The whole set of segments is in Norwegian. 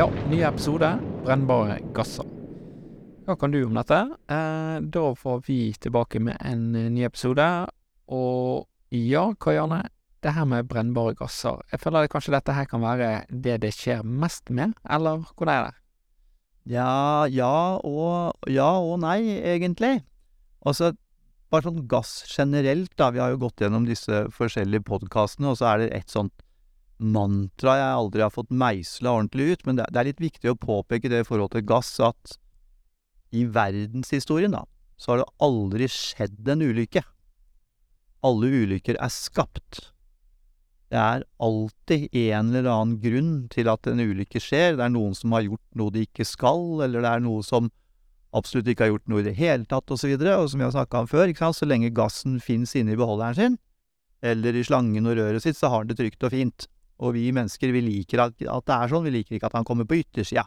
Ja, ny episode. Eh? Brennbare gasser. Hva kan du om dette? Eh, da får vi tilbake med en eh, ny episode. Og ja, Kajane, det her med brennbare gasser. Jeg føler at kanskje dette her kan være det det skjer mest med, eller hvordan er det? Ja, ja og ja og nei, egentlig. Altså, bare sånn gass generelt, da. Vi har jo gått gjennom disse forskjellige podkastene, og så er det et sånt mantra jeg aldri har fått meisla ordentlig ut, men det er litt viktig å påpeke det i forhold til gass at i verdenshistorien, da, så har det aldri skjedd en ulykke. Alle ulykker er skapt. Det er alltid en eller annen grunn til at en ulykke skjer. Det er noen som har gjort noe de ikke skal, eller det er noe som absolutt ikke har gjort noe i det hele tatt, osv. Og, og som vi har snakka om før, så lenge gassen fins inni beholderen sin, eller i slangen og røret sitt, så har den det trygt og fint. Og vi mennesker, vi liker at, at det er sånn, vi liker ikke at han kommer på yttersida.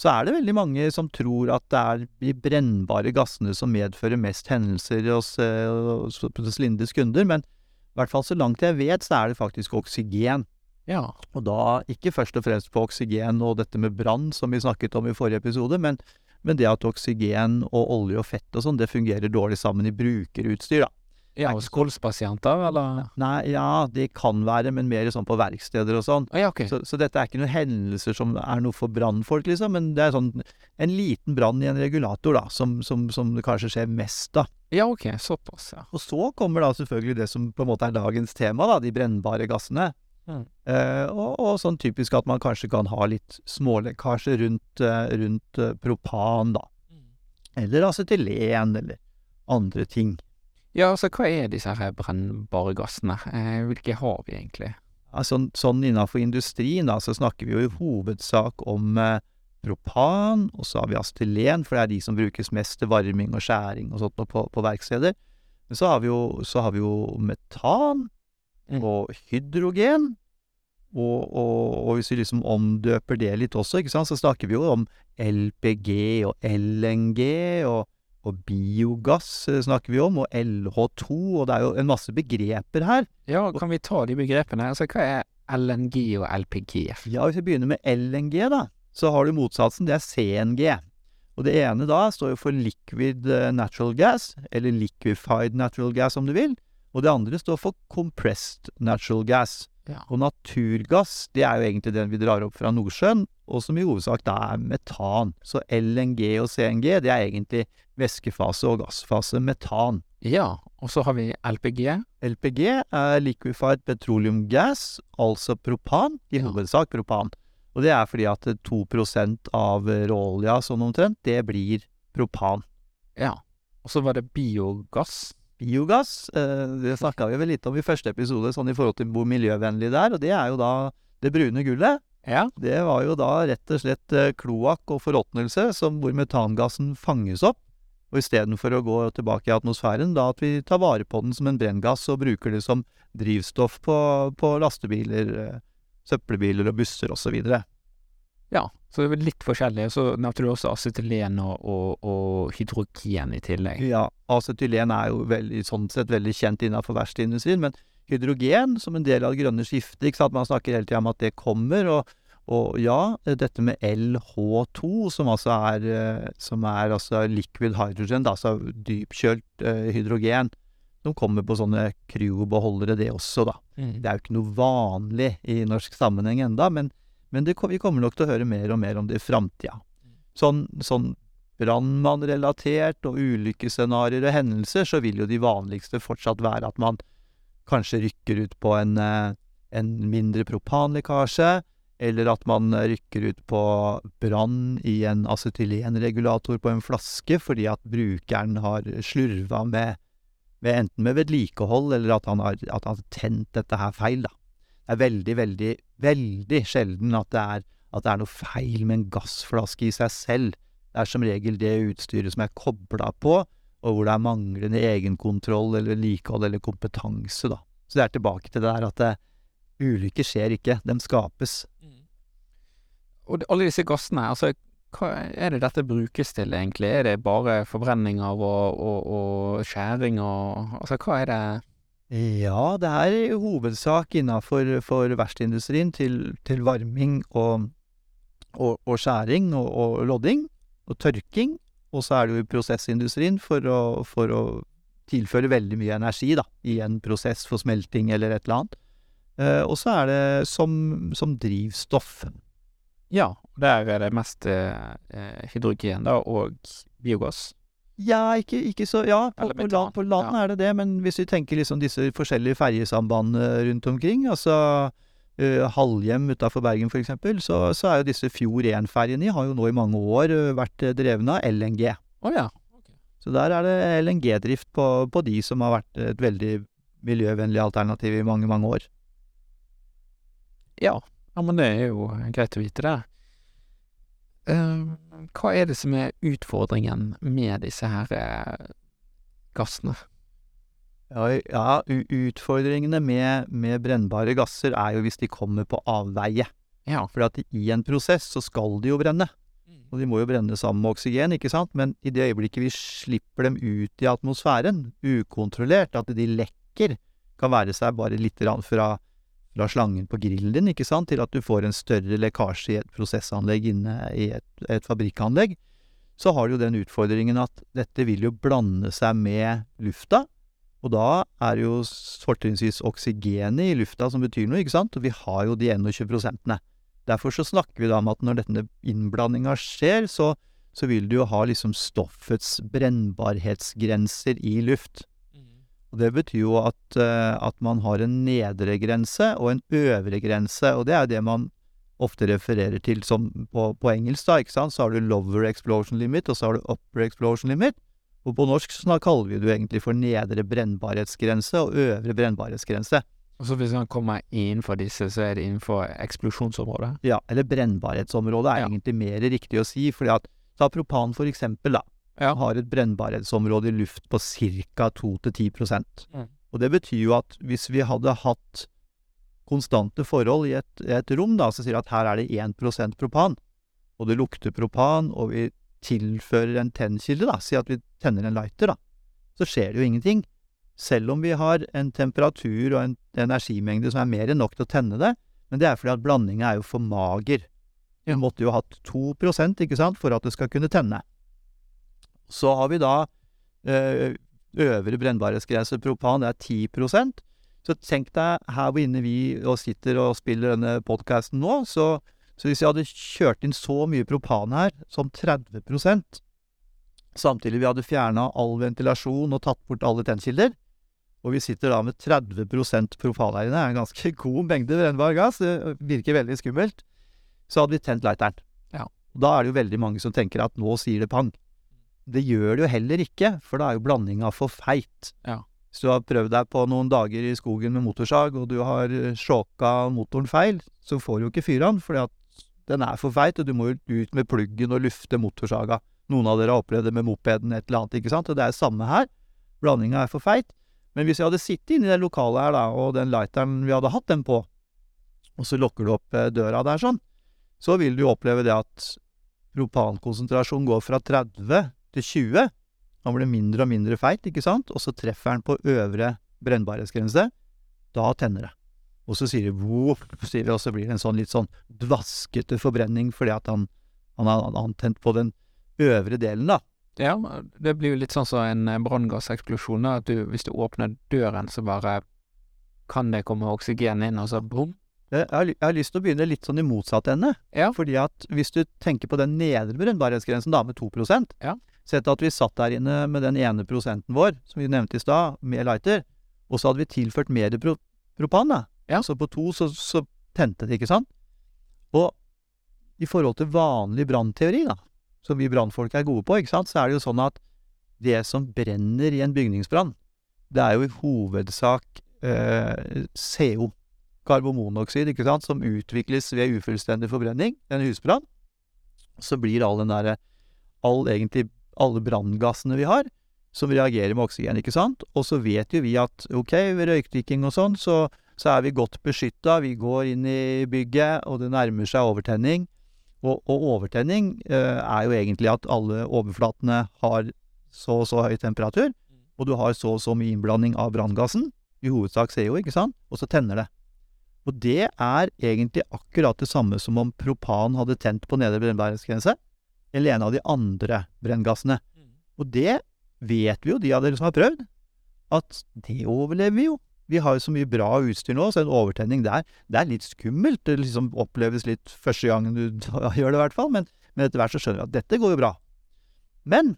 Så er det veldig mange som tror at det er de brennbare gassene som medfører mest hendelser hos, eh, hos, hos Lindes kunder, men i hvert fall så langt jeg vet, så er det faktisk oksygen. Ja. Og da ikke først og fremst på oksygen og dette med brann, som vi snakket om i forrige episode, men, men det at oksygen og olje og fett og sånn, det fungerer dårlig sammen i brukerutstyr, da. Ja, hos kolspasienter, eller? Nei, ja, det kan være, men mer sånn på verksteder og sånn. Ja, okay. Så, så dette er ikke noen hendelser som er noe for brannfolk, liksom, men det er sånn en liten brann i en regulator, da, som, som, som kanskje skjer mest, da. Ja, ok, såpass, ja. Og så kommer da selvfølgelig det som på en måte er dagens tema, da, de brennbare gassene. Mm. Eh, og, og sånn typisk at man kanskje kan ha litt smålekkasje rundt, eh, rundt eh, propan, da. Eller acetylen, eller andre ting. Ja, altså, hva er disse her brennbare gassene? Eh, hvilke har vi egentlig? Altså, sånn, innenfor industrien, da, så snakker vi jo i hovedsak om eh, propan, og så har vi acetylen, for det er de som brukes mest til varming og skjæring og sånt på, på verksteder. Men så har vi jo, så har vi jo metan Mm. og hydrogen. Og, og, og hvis vi liksom omdøper det litt også, ikke sant, så snakker vi jo om LPG og LNG og, og biogass eh, snakker vi om, og LH2, og det er jo en masse begreper her. Ja, kan vi ta de begrepene? Altså, hva er LNG og LPG? Ja, hvis vi begynner med LNG, da, så har du motsatsen, det er CNG. Og det ene da står jo for liquid eh, natural gas, eller liquefied natural gas om du vil. Og det andre står for compressed natural gas. Ja. Og naturgass, det er jo egentlig den vi drar opp fra Nordsjøen, og som i hovedsak da er metan. Så LNG og CNG, det er egentlig væskefase og gassfase metan. Ja, og så har vi LPG. LPG er liquefied petroleum gas, altså propan, i hovedsak propan. Og det er fordi at 2% av råolja sånn omtrent, det blir propan. Ja. Og så var det biogass. Biogass, eh, det snakka vi vel litt om i første episode, sånn i forhold til hvor miljøvennlig det er, og det er jo da det brune gullet. Ja. Det var jo da rett og slett eh, kloakk og forråtnelse hvor metangassen fanges opp. Og istedenfor å gå tilbake i atmosfæren, da at vi tar vare på den som en brenngass og bruker det som drivstoff på, på lastebiler, eh, søppelbiler og busser osv. Ja, så det er litt forskjellig. Så nevnte du også acetylen og, og, og hydrogen i tillegg. Ja, acetylen er jo veldig, sånn sett veldig kjent innenfor verkstedindustrien, men hydrogen som en del av det grønne skiftet, ikke sant, man snakker hele tida om at det kommer, og, og ja, dette med LH2, som altså er, eh, som er altså liquid hydrogen, altså dypkjølt eh, hydrogen, som kommer på sånne cryo-beholdere det også, da. Mm. Det er jo ikke noe vanlig i norsk sammenheng enda, men, men det, vi kommer nok til å høre mer og mer om det i framtida. Sånn, sånn brannmannrelatert og ulykkesscenarioer og hendelser, så vil jo de vanligste fortsatt være at man kanskje rykker ut på en, eh, en mindre propanlekkasje, eller at man rykker ut på brann i en acetylenregulator på en flaske fordi at brukeren har slurva med, med enten med vedlikehold, eller at han har, at han har tent dette her feil, da. Det er veldig, veldig, veldig sjelden at det er, at det er noe feil med en gassflaske i seg selv. Det er som regel det utstyret som er kobla på, og hvor det er manglende egenkontroll eller vedlikehold eller kompetanse, da. Så det er tilbake til det der at det, ulykker skjer ikke, de skapes. Og det- alle disse gassene, altså hva er det dette brukes til egentlig? Er det bare forbrenning av og, og, og skjæring og Altså hva er det Ja, det er i hovedsak innafor for verkstedindustrien til, til varming og, og, og skjæring og, og lodding og tørking. Og så er det jo i prosessindustrien for å, for å tilføre veldig mye energi da, i en prosess for smelting eller et eller annet. Eh, og så er det som, som drivstoff. Ja, der er det mest eh, eh, hydrogen da, og biogass. Ja, ikke, ikke så Ja, på, på, land, på land ja. er det det, men hvis vi tenker liksom disse forskjellige ferjesambandene rundt omkring, altså Halhjem utafor Bergen for eksempel, så, så er jo disse Fjord 1-ferjene har jo nå i mange år eh, vært drevne av LNG. Oh, ja. Så der er det LNG-drift på, på de som har vært et veldig miljøvennlig alternativ i mange, mange år. Ja. ja, men det er jo greit å vite det. Uh, hva er det som er utfordringen med disse her uh, gassene? Ja, ja utfordringene med, med brennbare gasser er jo hvis de kommer på avveie. Ja. For i en prosess så skal de jo brenne. Og de må jo brenne sammen med oksygen, ikke sant? Men i det øyeblikket vi slipper dem ut i atmosfæren, ukontrollert, at de lekker, kan være seg bare litt fra, fra slangen på grillen din, ikke sant, til at du får en større lekkasje i et prosessanlegg inne i et, et fabrikkanlegg, så har du jo den utfordringen at dette vil jo blande seg med lufta. Og da er det jo fortrinnsvis oksygenet i lufta som betyr noe, ikke sant? Og vi har jo de 21 prosentene. Derfor så snakker vi da om at når denne innblandinga skjer, så, så vil du jo ha liksom stoffets brennbarhetsgrenser i luft. Og det betyr jo at, eh, at man har en nedre grense og en øvre grense, og det er det man ofte refererer til som på, på engelsk, da, ikke sant. Så har du lower explosion limit, og så har du upper explosion limit. Og på norsk så kaller vi det jo egentlig for nedre brennbarhetsgrense og øvre brennbarhetsgrense. Og så hvis man kommer innenfor disse, så er det innenfor eksplosjonsområdet? Ja, eller brennbarhetsområdet er Ja. egentlig mer riktig å si, fordi at ta propan for eksempel, da. Ja. Har et brennbarhetsområde i luft på ca. 2-10 Mm. Og det betyr jo at hvis vi hadde hatt konstante forhold i et, et rom, da, så sier vi at her er det 1% propan, og det lukter propan, og vi tilfører en tennkilde, da, si at vi tenner en lighter, da, så skjer det jo ingenting. Selv om vi har en temperatur og en energimengde som er mer enn nok til å tenne det, men det er fordi at blandinga er jo for mager. Vi måtte jo hatt 2% ikke sant, for at det skal kunne tenne. Så har vi da ø, øvre brennbarhetsgrense propan, det er 10% Så tenk deg her hvor inne vi og sitter og spiller denne podkasten nå, så, så hvis vi hadde kjørt inn så mye propan her som 30 samtidig vi hadde fjerna all ventilasjon og tatt bort alle tennkilder, og vi sitter da med 30 propan her inne, det er en ganske god mengde brennbar gass, det virker veldig skummelt, så hadde vi tent lighteren. Ja. Da er det jo veldig mange som tenker at nå sier det pang. Det gjør det jo heller ikke, for da er jo blandinga for feit. Ja. Hvis du har prøvd deg på noen dager i skogen med motorsag, og du har eh, sjåka motoren feil, så får du jo ikke fyra den, fordi at den er for feit, og du må jo ut med pluggen og lufte motorsaga. Noen av dere har opplevd det med mopeden, et eller annet, ikke sant? Og det er samme her. Blandinga er for feit. Men hvis jeg hadde sittet inne i det lokalet her, da, og den lighteren vi hadde hatt den på, og så lukker du opp eh, døra der sånn, så vil du oppleve det at propankonsentrasjonen går fra 30 til 20. Han blir mindre og mindre feit, ikke sant? Og så treffer han på øvre brennbarhetsgrense. Da tenner det. Og så sier de voff, og så blir det en sånn litt sånn dvaskete forbrenning fordi at han har antent på den øvre delen, da. Ja, det blir jo litt sånn som en eh, branngasseksplosjon, at du, hvis du åpner døren, så bare kan det komme oksygen inn, og så brum. Jeg har, jeg har lyst til å begynne litt sånn i motsatt ende. Ja. Fordi at hvis du tenker på den nedre brennbarhetsgrensen da, med 2 Ja. Sett at vi satt der inne med den ene prosenten vår, som vi nevnte i stad, med lighter, og så hadde vi tilført mer pro propan, da. Ja. Så på to så, så tente det, ikke sant? Og i forhold til vanlig brannteori, da, som vi brannfolk er gode på, ikke sant, så er det jo sånn at det som brenner i en bygningsbrann, det er jo i hovedsak eh, CO, karbomonoksid, ikke sant, som utvikles ved ufullstendig forbrenning, en husbrann. Så blir all den derre All egentlig alle branngassene vi har, som reagerer med oksygen, ikke sant? Og så vet jo vi at ok, ved røykdykking og sånn, så, så er vi godt beskytta. Vi går inn i bygget, og det nærmer seg overtenning. Og, og overtenning eh, er jo egentlig at alle overflatene har så og så høy temperatur, og du har så og så mye innblanding av branngassen, i hovedsak CO, ikke sant, og så tenner det. Og det er egentlig akkurat det samme som om propan hadde tent på nedre brennbarhetsgrense, eller en av de andre brenngassene. Og det vet vi jo, de av dere som har prøvd, at det overlever vi jo. Vi har jo så mye bra utstyr nå, så en overtenning der, det er litt skummelt. Det liksom oppleves litt første gangen du gjør det, i hvert fall. Men, men etter hvert så skjønner vi at dette går jo bra. Men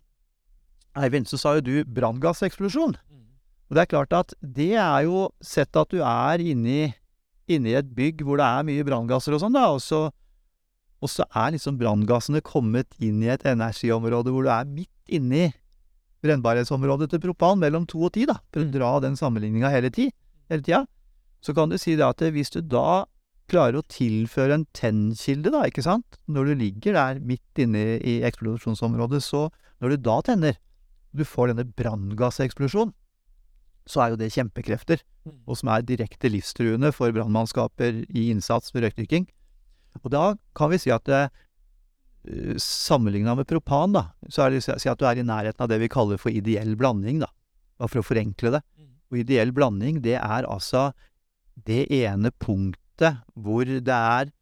Eivind, så sa jo du branngasseksplosjon. Og det er klart at det er jo Sett at du er inni, inni et bygg hvor det er mye branngasser og sånn, da, og så, og så er liksom branngassene kommet inn i et energiområde hvor du er midt inni brennbarhetsområdet til propan, mellom to og ti, da, for å dra den sammenligninga hele, ti, hele tida, så kan du si det at hvis du da klarer å tilføre en tennkilde, da, ikke sant, når du ligger der midt inne i eksplosjonsområdet, så når du da tenner, du får denne branngasseksplosjonen, så er jo det kjempekrefter, og som er direkte livstruende for brannmannskaper i innsats ved røykdykking. Og da kan vi si at det, sammenligna med propan, da, så er det å si at du er i nærheten av det vi kaller for ideell blanding, da. Bare for å forenkle det. Og ideell blanding, det er altså det ene punktet hvor det er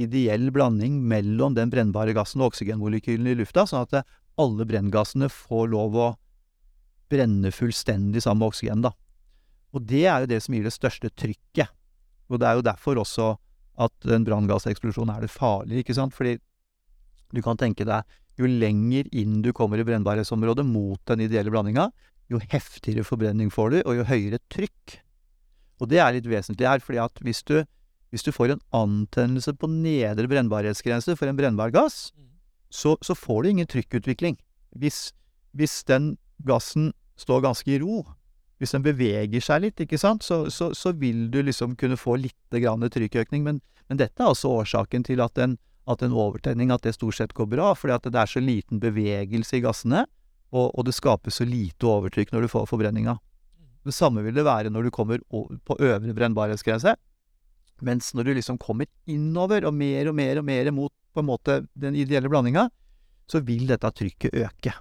ideell blanding mellom den brennbare gassen og oksygenmolekylene i lufta, sånn at alle brenngassene får lov å brenne fullstendig sammen med oksygen, da. Og det er jo det som gir det største trykket. Og det er jo derfor også at en branngasseksplosjon er det farlig, ikke sant? Fordi du kan tenke deg, jo lenger inn du kommer i brennbarhetsområdet mot den ideelle blandinga, jo heftigere forbrenning får du, og jo høyere trykk. Og det er litt vesentlig her, fordi at hvis du, hvis du får en antennelse på nedre brennbarhetsgrense for en brennbar gass, så, så får du ingen trykkutvikling. Hvis, hvis den gassen står ganske i ro, hvis den beveger seg litt, ikke sant, så, så, så vil du liksom kunne få litt grann trykkøkning. Men, men, dette er altså årsaken til at en, at en overtenning at det stort sett går bra, fordi at det er så liten bevegelse i gassene, og, og det skaper så lite overtrykk når du får forbrenninga. Det samme vil det være når du kommer på øvre brennbarhetsgrense. Mens når du liksom kommer innover og mer og mer og mer mot på en måte den ideelle blandinga, så vil dette trykket øke.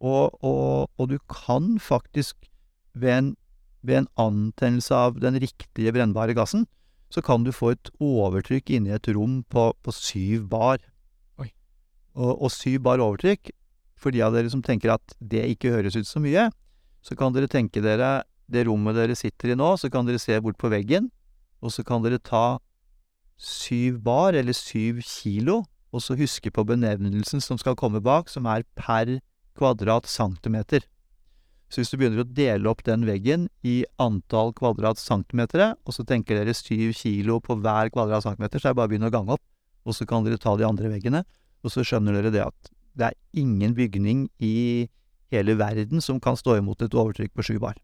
Og, og, og du kan faktisk ved en, ved en antennelse av den riktige brennbare gassen, så kan du få et overtrykk inni et rom på, på syv bar. Og, og syv bar overtrykk, for de av dere som tenker at det ikke høres ut så mye, så kan dere tenke dere det rommet dere sitter i nå, så kan dere se bort på veggen, og så kan dere ta syv bar, eller syv kilo, og så huske på benevnelsen som skal komme bak, som er per kvadrat centimeter. Så hvis du begynner å dele opp den veggen i antall kvadrat centimeter, og så tenker dere syv kilo på hver kvadrat centimeter, så er det bare å begynne å gange opp, og så kan dere ta de andre veggene, og så skjønner dere det at det er ingen bygning i hele verden som kan stå imot et overtrykk på sju bar.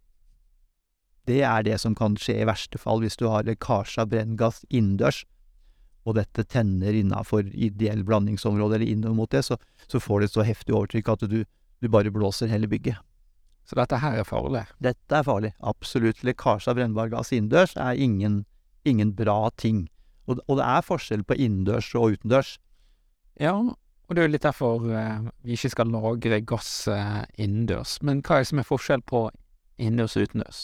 Det er det som kan skje i verste fall hvis du har lekkasje av brenngass innendørs, og dette tenner innafor ideell blandingsområde eller innover mot det, så, så får et så heftig overtrykk at du, du bare blåser hele bygget. Så dette her er farlig? Dette er farlig. Absolutt. Lekkasje av brennbar gass innendørs er ingen, ingen bra ting. Og, og, det er forskjell på innendørs og utendørs. Ja, og det er jo litt derfor eh, vi ikke skal lagre gass eh, innendørs. Men hva er det som er forskjell på innendørs og utendørs?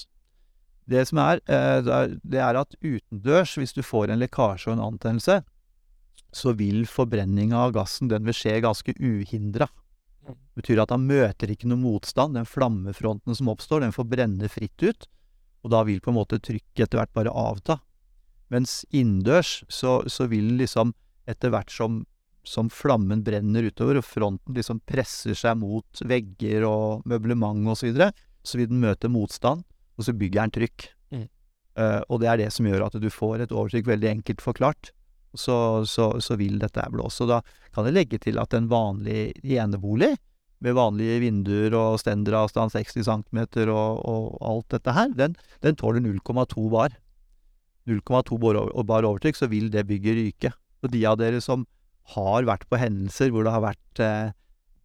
Det som er, eh, det er at utendørs, hvis du får en lekkasje og en antennelse, så vil forbrenninga av gassen den vil skje ganske uhindra. Det betyr at han møter ikke noe motstand. Den flammefronten som oppstår, den får brenne fritt ut. Og da vil på en måte trykket etter hvert bare avta. Mens innendørs så, så, vil liksom etter hvert som, som, flammen brenner utover, og fronten liksom presser seg mot vegger og møblement osv., så, videre, så vil den møte motstand, og så bygger den trykk. Mm. Uh, og det er det som gjør at du får et overtrykk, veldig enkelt forklart så, så, så vil dette blåse. Og da kan jeg legge til at en vanlig enebolig, med vanlige vinduer og stenderavstand 60 cm og, og, alt dette her, den, den tåler 0,2 bar. 0,2 bar overtrykk, så vil det bygget ryke. Og de av dere som har vært på hendelser hvor det har vært eh,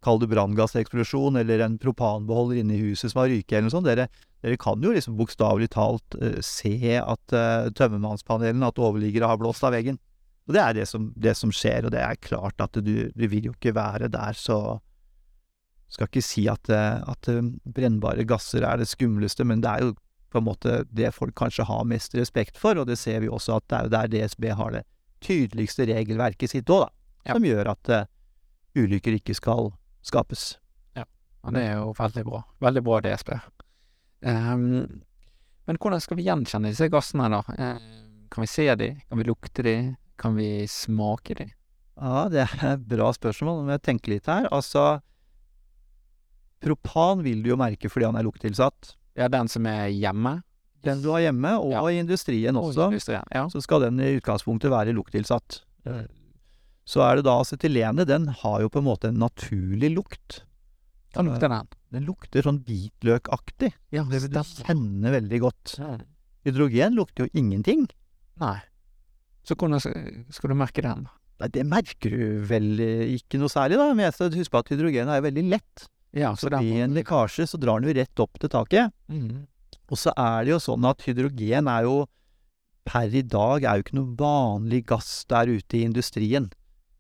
kall det branngasseksplosjon, eller en propanbeholder inne i huset som har ryket, eller noe sånt. Dere, dere kan jo liksom bokstavelig talt eh, se at eh, tømmermannspanelen, at overliggere har blåst av veggen. Og det er det som, det som skjer, og det er klart at du, du vil jo ikke være der, så skal ikke si at, eh, at brennbare gasser er det skumleste, men det er jo på en måte det folk kanskje har mest respekt for, og det ser vi også at det er der DSB har det tydeligste regelverket sitt òg, da. Ja. Som gjør at uh, ulykker ikke skal skapes. Og det er jo veldig bra. Veldig bra DSB. Um, men hvordan skal vi gjenkjenne disse gassene, da? Eh, kan vi se de? Kan vi lukte de? Kan vi smake de? Ja, det er et bra spørsmål. Må jeg tenke litt her. Altså Propan vil du jo merke fordi han er lukttilsatt. Ja, den som er hjemme? Den du har hjemme, og Ja. i industrien Og også, industrien. Ja. så skal den i utgangspunktet være lukttilsatt. Så er det da acetylenet, den har jo på en måte en naturlig lukt. Hva lukter den. Den lukter sånn hvitløkaktig. Ja, Det vil du kjenne veldig godt. Hydrogen lukter jo ingenting. Nei. Så hvordan skal du merke den? Nei, det merker du vel ikke noe særlig, da. Men jeg skal huske på at hydrogen er veldig lett. Ja, Så i en lekkasje så drar den jo rett opp til taket. mm. Og så er det jo sånn at hydrogen er jo per i dag er jo ikke noe vanlig gass der ute i industrien.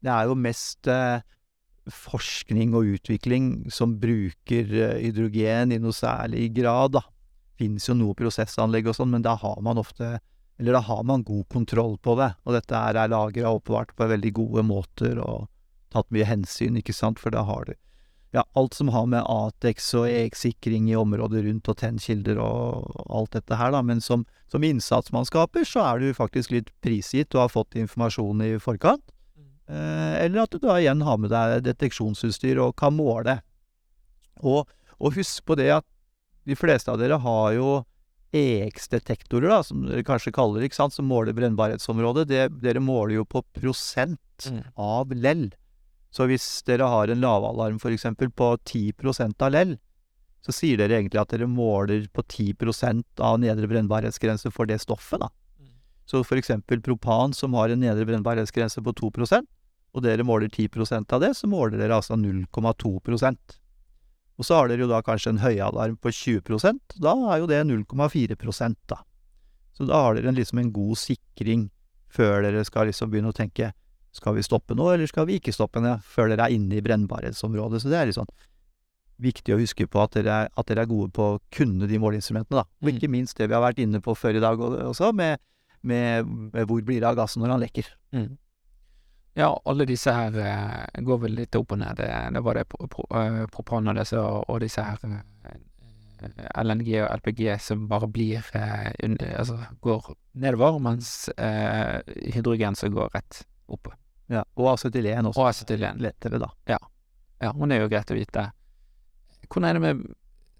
Det er jo mest eh, forskning og utvikling som bruker eh, hydrogen i noe særlig grad, da. Fins jo noe prosessanlegg og sånn, men da har man ofte Eller da har man god kontroll på det. Og dette her er lagra og oppbevart på veldig gode måter og tatt mye hensyn, ikke sant, for da har du ja, alt som har med Atex og EX-sikring i området rundt og tennkilder og alt dette her, da. Men som, som innsatsmannskaper så er du faktisk litt prisgitt og har fått informasjon i forkant. Eh, eller at du da igjen har med deg deteksjonsutstyr og kan måle. Og, og husk på det at de fleste av dere har jo EX-detektorer, da, som dere kanskje kaller det, ikke sant, som måler brennbarhetsområdet. Det, dere måler jo på prosent Mm. av lell. Så hvis dere har en lavalarm eksempel på 10% av lell, så sier dere egentlig at dere måler på 10 av nedre brennbarhetsgrense for det stoffet, da. Mm. Så eksempel propan som har en nedre brennbarhetsgrense på 2 og dere måler 10% av det, så måler dere altså 0,2% Og så har dere jo da kanskje en høyalarm på 20% da er jo det 0,4 da. Så da har dere liksom en god sikring før dere skal liksom begynne å tenke skal vi stoppe nå, eller skal vi ikke stoppe nå, før dere er inne i brennbarhetsområdet. Så det er litt sånn viktig å huske på at dere, er, at dere er gode på å kunne de måleinstrumentene, da. Og Mm. ikke minst det vi har vært inne på før i dag også, med, med, med hvor blir det av gassen når han lekker. Mm. Ja, alle disse her eh, går vel litt opp og ned. Det, det var det pro, pro, eh, propan og disse, og, disse her eh, LNG og LPG som bare blir un, Altså går nedover, mens hydrogen som går rett oppe. Ja, og acetylen også. Og acetylen. Lettere, da. Ja, men det er jo greit å vite. Hvordan er det med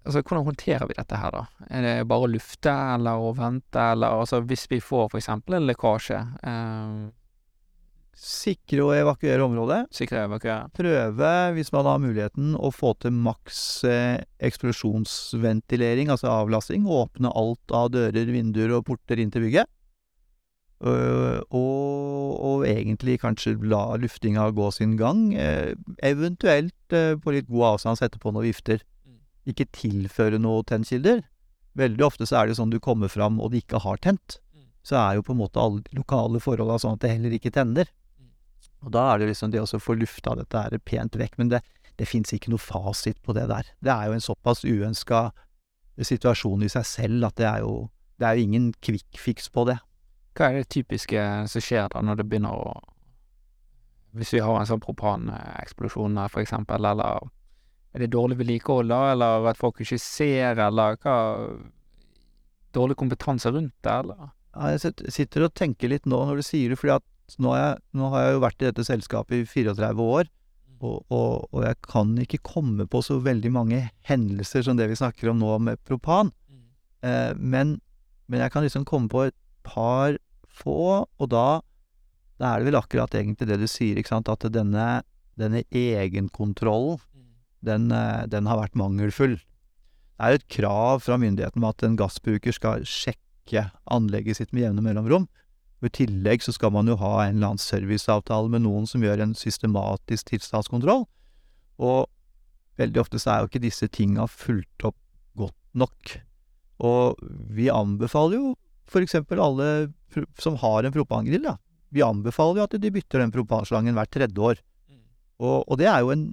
Altså, hvordan håndterer vi dette her, da? Er det bare å lufte, eller å vente, eller altså hvis vi får for eksempel en lekkasje, eh, Sikre å evakuere området. sikre evakuering? Prøve, hvis man har muligheten, å få til maks eh, eksplosjonsventilering, altså avlasting. Åpne alt av dører, vinduer og porter inn til bygget. Uh, og, og egentlig kanskje la luftinga gå sin gang. Uh, eventuelt uh, på litt god avstand sette på noen vifter. Mm. Ikke tilføre noen tennkilder. Veldig ofte så er det sånn du kommer fram og det ikke har tent. Mm. Så er jo på en måte alle lokale forholda sånn at det heller ikke tenner. Og da er det liksom det å få lufta dette her pent vekk. Men det, det fins ikke noe fasit på det der. Det er jo en såpass uønska situasjon i seg selv at det er jo Det er jo ingen quick fix på det. Hva er det typiske som skjer da, når det begynner å Hvis vi har en sånn propaneksplosjon her, for eksempel, eller er det dårlig vedlikehold da, eller at folk ikke ser, eller hva Dårlig kompetanse rundt det, eller? Ja, jeg sitter og tenker litt nå når du sier det, fordi at nå, har, jeg, nå har jeg jo vært i dette selskapet i 34 år, og, og, og jeg kan ikke komme på så veldig mange hendelser som det vi snakker om nå med propan. Eh, men, men jeg kan liksom komme på et par få, og da, da er det vel akkurat egentlig det du sier, ikke sant, at denne, denne egenkontrollen, den, eh, den har vært mangelfull. Det er et krav fra myndigheten om at en gassbruker skal sjekke anlegget sitt med jevne mellomrom. Og I tillegg så skal man jo ha en eller annen serviceavtale med noen som gjør en systematisk tilstandskontroll. Og, veldig ofte så er jo ikke disse tinga fulgt opp godt nok. Og vi anbefaler jo for eksempel alle som har en propangrill, da. Vi anbefaler jo at de bytter den propanslangen hvert tredje år. Og, og det er jo en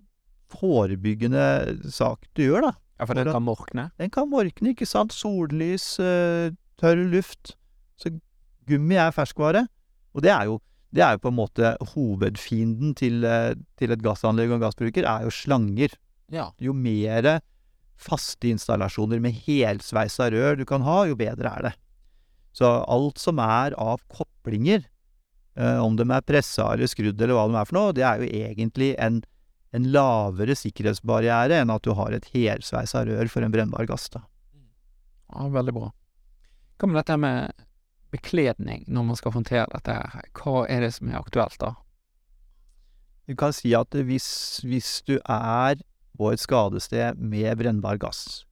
forebyggende sak du gjør, da. Ja, for den kan morkne. Den kan morkne, ikke sant? Sollys, eh, tørr luft. Så gummi er ferskvare. Og det er jo, det er jo på en måte hovedfienden til, eh, til et gassanlegg og en gassbruker, er jo slanger. Ja. Jo mer faste installasjoner med helsveisa rør du kan ha, jo bedre er det. Så alt som er av koplinger, eh, om de er pressa eller skrudd eller hva de er for noe, det er jo egentlig en, en lavere sikkerhetsbarriere enn at du har et helsveisa rør for en brennbar gass. da. ja, veldig bra. Hva med dette med bekledning når man skal håndtere dette her? Hva er det som er aktuelt da? Du kan si at hvis, hvis du er på et skadested med brennbar gass,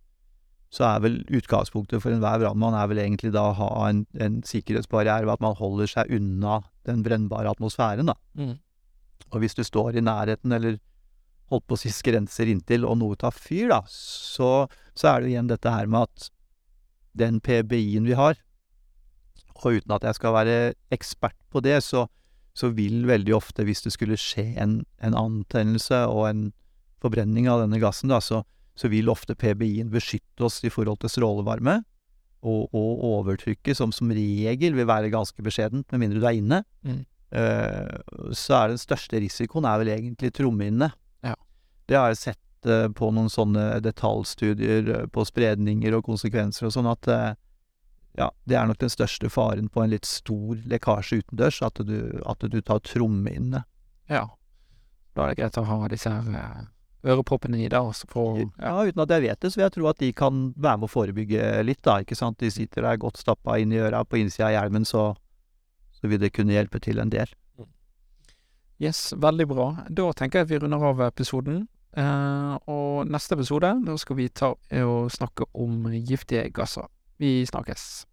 så er vel utgangspunktet for enhver brannmann er vel egentlig da å ha en, en sikkerhetsbarriere ved at man holder seg unna den brennbare atmosfæren, da. Mm. Og hvis du står i nærheten, eller holdt på å si skrenser inntil, og noe tar fyr, da, så, så er det igjen dette her med at den PBI-en vi har, og uten at jeg skal være ekspert på det, så, så vil veldig ofte, hvis det skulle skje en, en antennelse og en forbrenning av denne gassen, da, så, så vil ofte PBI-en beskytte oss i forhold til strålevarme. Og, og overtrykket, som som regel vil være ganske beskjedent, med mindre du er inne. Mm. uh, så er den største risikoen er vel egentlig trommehinnene. Ja. Det har jeg sett uh, på noen sånne detaljstudier eh, på spredninger og konsekvenser og sånn, at eh, ja, det er nok den største faren på en litt stor lekkasje utendørs, at du, at du tar trommehinnene. Ja. Da er det greit å ha disse her eh, øreproppene i, da, også for ja. Ja, uten at jeg vet det, så vil jeg tro at de kan være med å forebygge litt, da, ikke sant. De sitter der godt stappa inn i øra på innsida av hjelmen, så, så vil det kunne hjelpe til en del. Yes, veldig bra. Da tenker jeg at vi runder av episoden. Eh, og neste episode, da skal vi ta og snakke om giftige gasser. Vi snakkes.